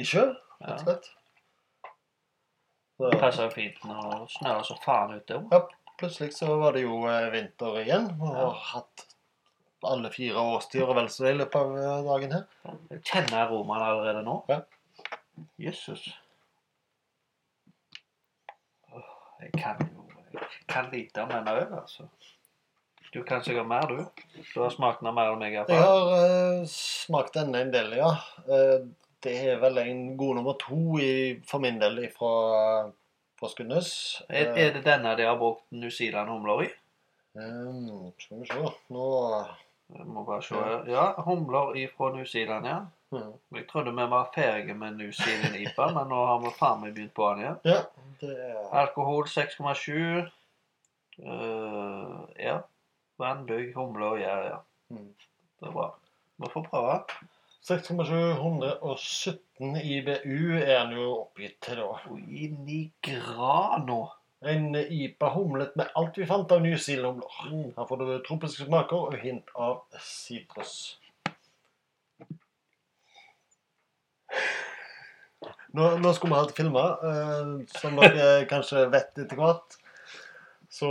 i sjø, rett og slett. Det passer fint når snør så faen ute. Ja, plutselig så var det jo eh, vinter igjen. og har hatt alle fire årstider og vel så det i løpet av eh, dagen her. Jeg kjenner aromaen allerede nå. Ja. Jøsses. Jeg kan jo kan lite om denne øl, altså. Du kan sikkert mer, du. Du har smakt den mer enn meg. Jeg har uh, smakt denne en del, ja. Uh, det er vel en god nummer to i, for min del fra, fra Skudenes. Er, er det denne de har brukt New Zealand-humler i? Um, skal vi se Nå Jeg må bare se. Ja, humler fra New Zealand, ja. Hmm. Jeg trodde vi var ferdige med New Zealand IPA, men nå har vi faen meg begynt på den igjen. Ja, det er Alkohol 6,7. Uh, ja. Vannbygg, humle og gjær, ja. Mm. Det er bra. Vi får prøve. 6,717 IBU er den jo oppgitt til, da. Oi, nigrano! i. En IPA humlet med alt vi fant av New Zealand-humler. Her får du tropiske smaker og hint av sitrus. Nå, nå skulle vi hatt filmer. Eh, som dere kanskje vet etter hvert, så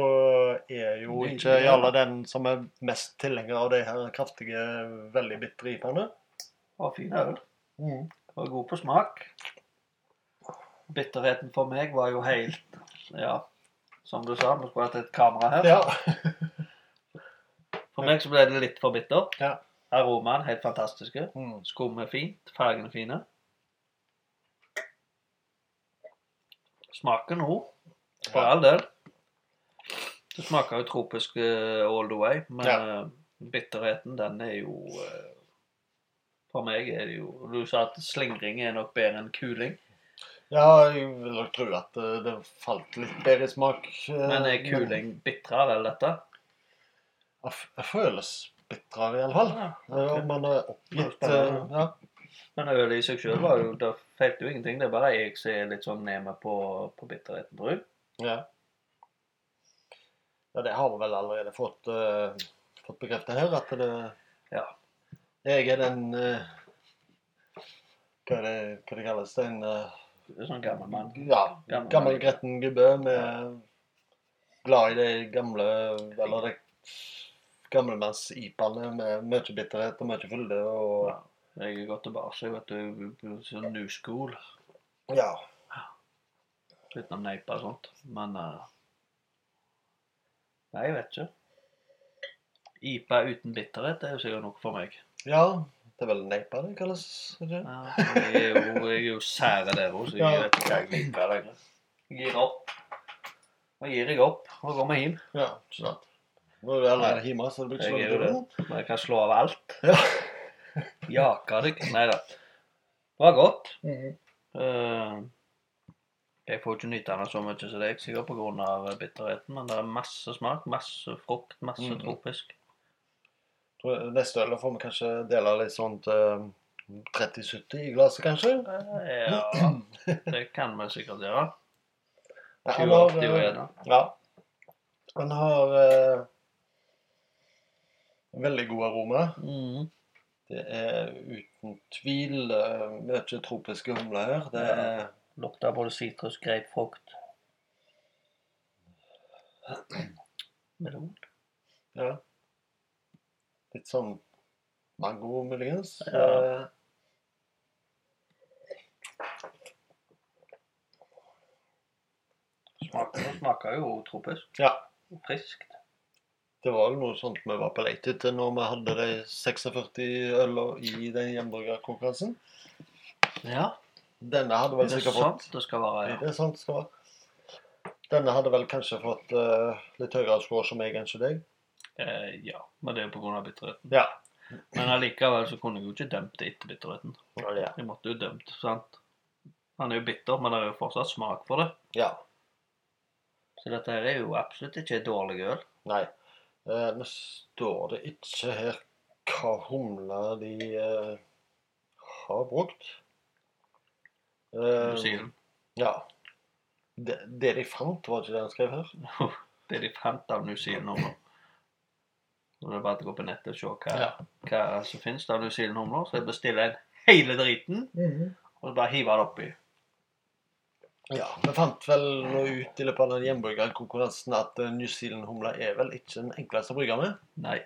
er jo ikke Jarle den som er mest tilhenger av de her kraftige, veldig bitre ipene. Var fin øl. Mm. Var god på smak. Bitterheten for meg var jo helt Ja, som du sa, vi skulle hatt et kamera her. Ja. For meg så ble det litt for bitter. Ja. Aromaen helt fantastiske. Mm. Skummet fint. Fargene fine. Smaken nå, for Ja. all del. Det smaker jo tropisk uh, all the way, men Ja. eh, bitterheten, den er jo uh, For meg er det jo Du sa at slingring er nok bedre enn kuling. Ja, jeg vil nok tro at eh, det falt litt bedre i smak. Uh, Men er kuling bitrere enn dette? Jeg føles bitrere, i alle fall. Ja, Eh, Om man er oppgitt Det. Ja. Men ølet i seg sjøl var jo Det feilte jo ingenting. Det er bare jeg som er litt sånn ned med på, på bitterheten, tror jeg. ja. Ja, det har vi vel allerede fått, uh, fått bekreftet her, at det Ja. Jeg er den uh, Hva er det hva det kalles? Den eh, Det er sånn gammel mann. Ja, Gammel gammel gretten gubbe med Glad i de gamle Eller de gamlemanns-ipaene med mye bitterhet og mye fylde og Ja. Jeg har gått tilbake, vet du, sånn new school. Ja. Litt av neipa og sånt. Men eh, Nei, jeg vet ikke. IPA uten bitterhet er jo sikkert noe for meg. ja. Det er vel neipa det kalles? ikke? Ja, jeg er jo, jeg er jo sære der òg, så jeg Ja. vet ikke hva jeg liker lenger. Jeg gir opp. Nå gir jeg opp og går meg hjem. Ja, ikke sant. Nå er du allerede hjemme, så det blir ikke så langt. Men jeg kan slå av alt. Ja. Jaka deg. Nei da. Det var godt. Mm. Eh, jeg får ikke nyte den så mye som deg, sikkert pga. bitterheten, men det er masse smak, masse frukt, masse mm. tropisk. Neste øl får vi kanskje dele litt sånt til 30-70 i glasset, kanskje? Eh, Ja, det kan vi sikkert gjøre. Ja, han har, 2080 og eh. Ja. Han har eh, veldig god aroma. Mm. Det er uten tvil eh, mye tropiske humler her. Det er Lukter både sitrus, grapefrukt Melon. ja, litt sånn mango, muligens. Ja. Eh, Smaker, smaker jo tropisk. Ja. Friskt. Det var noe sånt vi var på leit etter når vi hadde de 46 øla i den hjemmebryggerkonkurransen. Ja, Denne hadde vel er sikkert fått det skal være. Ja. det er sant det skal være? Denne hadde vel kanskje fått uh, litt høyere score som meg enn som deg? Eh, ja, men det er jo pga. bitterheten. Ja. Men allikevel så kunne jeg jo ikke dømt det etter bitterheten. Ja. Jeg måtte jo dømt, sant? Han er jo bitter, men det er jo fortsatt smak for det. ja. Så dette her er jo absolutt ikke dårlig øl. Nei. Eh, Nå står det ikke her hva humler de eh, har brukt. Eh, Ja. Det, det de fant, var ikke det han skrev her? det de fant av New Zealand-humler. Så det er bare å gå på nettet og se hva, Ja. hva som finnes av New Zealand-humler. Så jeg bestiller en hele driten, og så bare hiver det oppi. Ja, Vi fant vel noe ut i løpet av den hjemmebryggerkonkurransen at eh, New Zealand-humla er vel ikke den enkleste å brygge med? Nei,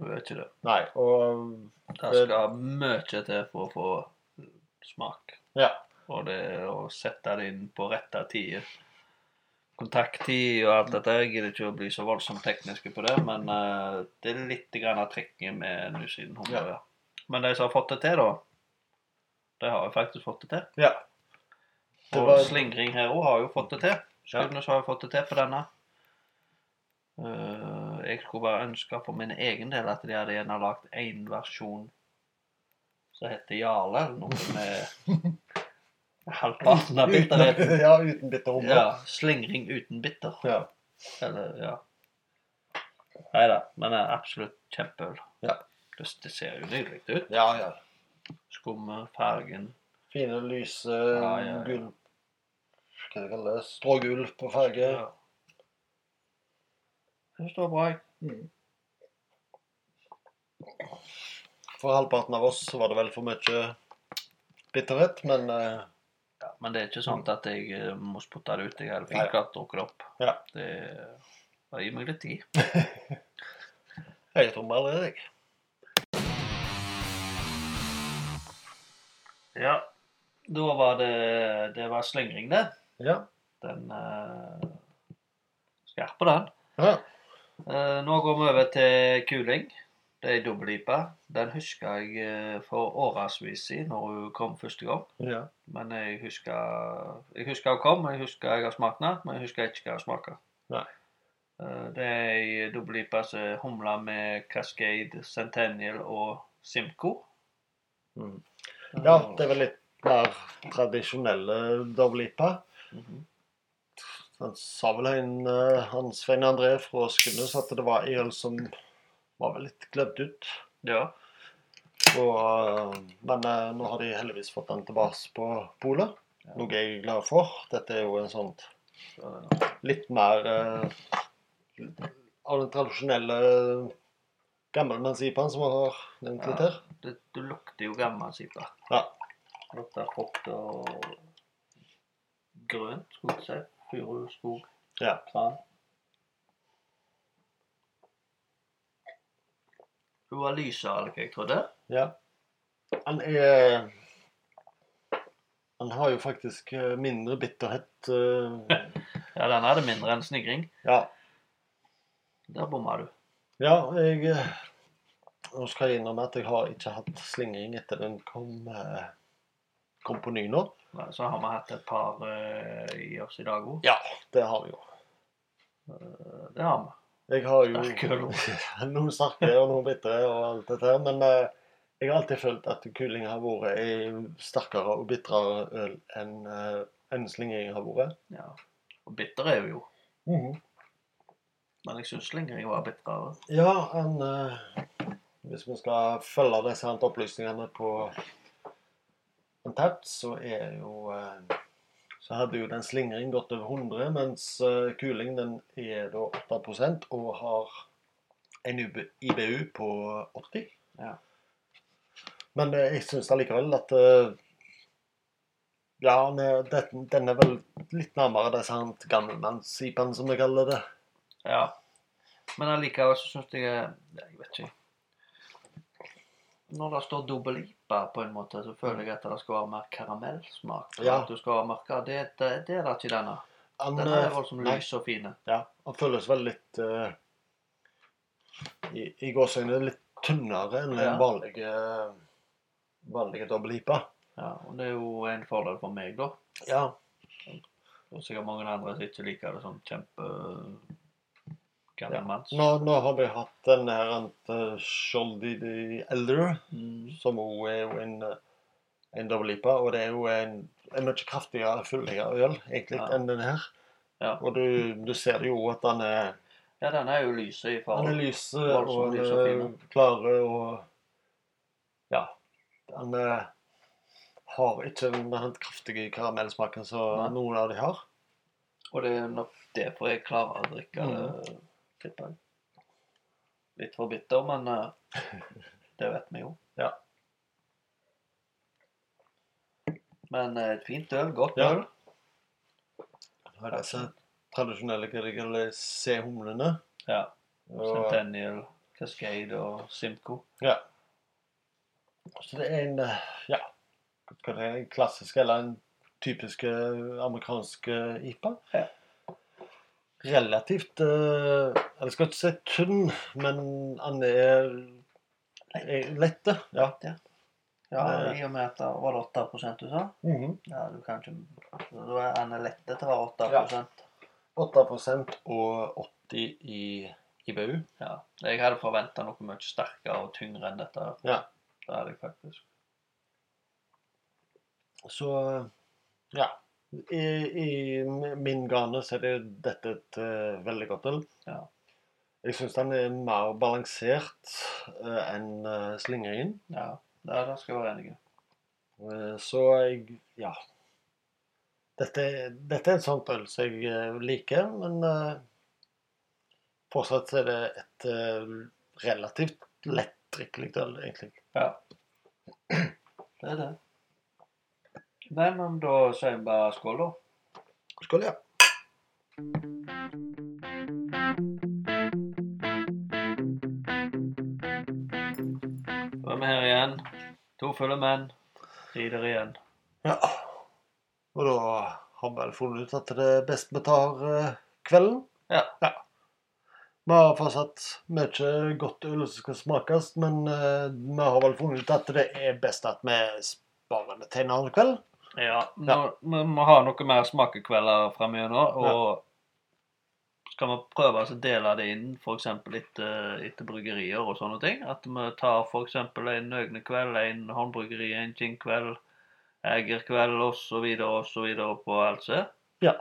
det er ikke det. Nei, og Det skal mye til for å få smak. Ja. Og det å sette det inn på rette tider. Kontakttid og alt dette. Jeg gidder ikke å bli så voldsomt tekniske på det, men uh, det er litt grann av trekket med New Zealand Humla, Ja. Men de som har fått det til, da, de har jo faktisk fått det til. Ja. Og var- Slingring her òg har jo fått det til. Skudenes har jo fått det til på denne. Uh, jeg skulle bare ønske for min egen del at de hadde gjerne lagd én versjon som heter Jarle, eller noe med halvparten av bitterheten. ja, uten bitter humle. Ja, slingring uten bitter. Ja. Eller, ja. Nei da, men det er absolutt kjempeøl. Ja. Det, det ser jo nydelig ut. ja, ja. Skummet, fargen. Fine, lyse, Ja, ja, ja. Hva det kalles Strågull på farge. Ja. Det står bra. For halvparten av oss var det vel for mye bitterhet, men eh, Ja, men det er ikke sånn at jeg eh, må spotte det ut. Jeg hadde fint klart drukket det opp. Ja. Det det gir meg litt tid. jeg tror vi allerede jeg. Ja, da var det Det var slingring, det. Ja. Den uh, Skarp på den. ja. Uh, nå går vi over til kuling. Det er ei dobbeltlipe. Den husker jeg eh, for årevis siden når hun kom første gang. ja. Men jeg husker Jeg husker hun kom, jeg husker jeg har smakt den, men jeg husker ikke hva hun smaker. Nei. Eh, Det er ei dobbeltlipe som er humla med Cascade, Centennial og Simco. Mm. ja, det er vel litt mer tradisjonelle dobbeltliper. -hmm. Han sa vel en, eh, han Svein André fra Skundes at det var en som var vel litt glemt ut. Ja. Og, eh, men eh, nå har de heldigvis fått den tilbake på polet. Ja. Noe jeg er glad for. Dette er jo en sånn litt mer eh, av den tradisjonelle gammelmannsipaen som har nevnt litt her. det, du lukter jo gammel sipa. Ja. Lukter frukt og grønt, skulle jeg si. Furuskog, Ja. tran. Hun var enn jeg trodde. ja. Han er Han har jo faktisk eh, mindre bitterhet. eh, Ja, den hadde mindre enn snigring. Ja. Der bomma du. Ja, jeg eh, Nå skal jeg innrømme at jeg har ikke hatt slingring etter den kom, kom på ny nå. Nei, Så har vi hatt et par uh, i oss i dag òg. Ja, det har vi jo. Det har vi. Jeg har jo noen sterke og noen bitre og alt dette her, men uh, jeg har alltid følt at kuling har vært ei sterkere og bitrere øl enn uh, slingring har vært. Ja. Og bitter er hun jo. Men jeg syns slingring var bitrere. Ja, eh, Hvis vi skal følge disse opplysningene på Untapped, så er jo eh, Så hadde jo den slingring gått over 100, mens eh, kuling den er da 8 og har en IBU på 80. Ja. Men eh, jeg syns allikevel at Ja, den er, vel litt nærmere disse sant, gammelmannssipen, som vi kaller det. ja. Men allikevel så syns jeg Jeg vet ikke. Når det står dobbel IPA på en måte, så føler jeg at det skal være mer karamellsmak. Ja. At du skal være mørkere. Det, det, det er det ikke denne. Han, Denne er eh, voldsomt lys og fin. Ja, han føles vel litt uh, I, i gåseøynene litt tynnere enn Ja. vanlige vanlig uh, vanlige dobbelthipa. Ja, og det er jo en fordel for meg, da. Ja. Er sikkert mange andre som ikke liker det sånn kjempe gammelmanns. Nå, nå har vi hatt den her uh, Sholdy the Elder, Mm. som òg er jo en, en double lipa, Og det er jo en, en mye kraftigere, fyldigere øl egentlig Ja. enn den her. Ja. Og du, du ser jo at den er, Ja, den er jo lyset i den er lyse og og uh, klare og Ja. Den er, har ikke den kraftige karamellsmaken som noen av de har. Og det er nok derfor jeg klarer å drikke Mm. det, tipper jeg. Litt for bitter, men uh, det vet vi jo. Ja. Men et et fint øl. Godt Ja. øl. Har disse tradisjonelle hva C-humlene. Ja. Og- Centennial, Cascade og Simco. Ja. Så det er en eh, ja, hva det er, en klassisk eller en typisk eh, amerikansk eh, IPA. Ja. Relativt eh, Jeg skal ikke si tynn, men han er, er lette. Ja. Ja, Det- i og med at det var det 8 du sa. Mhm. Ja, du kan ikke Da er han lette til å være 8 Ja. 8 og 80 i IBU. Ja. Jeg hadde forventa noe mye sterkere og tyngre enn dette. Ja. Det hadde jeg faktisk. Så ja. I, I min gane så er det dette et uh, veldig godt øl. Ja. Jeg syns den er mer balansert uh, enn uh, slingringen. Ja. Ja, der skal jeg være enig. Uh, Så jeg Ja. Dette, dette er et sånt øl som jeg liker, men fortsatt er det et relativt lettdrikkelig øl, egentlig. Ja. Det er det. Nei, men da sier vi bare skål, da. Skål, ja. Da er vi her igjen. To fulle menn. Rider igjen. ja. Og da har vi vel funnet ut at det er best vi tar eh, kvelden. Ja. Vi har fortsatt mye godt øl som skal smakes, men eh, vi har vel funnet ut at det er best at vi sparer det til en annen kveld. Ja, nå, vi må ha noe mer smakekvelder framover, og skal vi prøve å dele det inn f.eks. Etter, etter bryggerier og sånne ting? At vi tar f.eks. en Nøgne-kveld, en håndbryggeri, en gin-kveld, Eger-kveld osv. osv. på LC. Ja.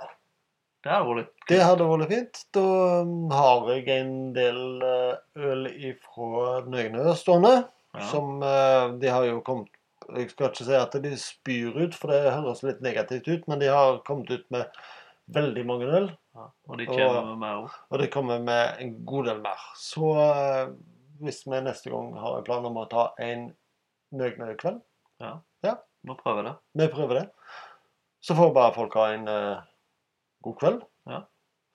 Det hadde vært litt Det hadde vært fint. Da um, har jeg en del eh, øl ifra Nøgne stående. Ja. Som eh, De har jo kommet Jeg skal ikke si at de spyr ut, for det høres litt negativt ut, men de har kommet ut med veldig mange øl. ja, Og de kommer med mer òg. Og de kommer med en god del mer. Så eh, hvis vi neste gang har en plan om å ta en Nøgne-kveld Vi prøver det. Vi prøver det. Så får bare folk ha en uh, god kveld. Ja.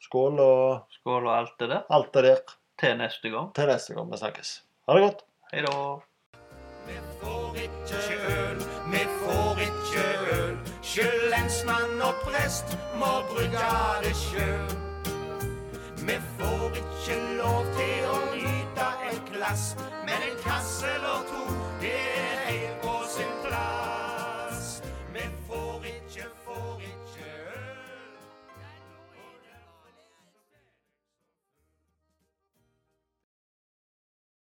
Skål og Skål og alt det der. alt det der Til neste gang. til neste gang vi snakkes. Ha det godt. Hei da ikke øl, vi får ikke øl. Sjøl og prest må brygge det sjøl. Vi får ikke lov til å nyte et glass, men en kasse eller to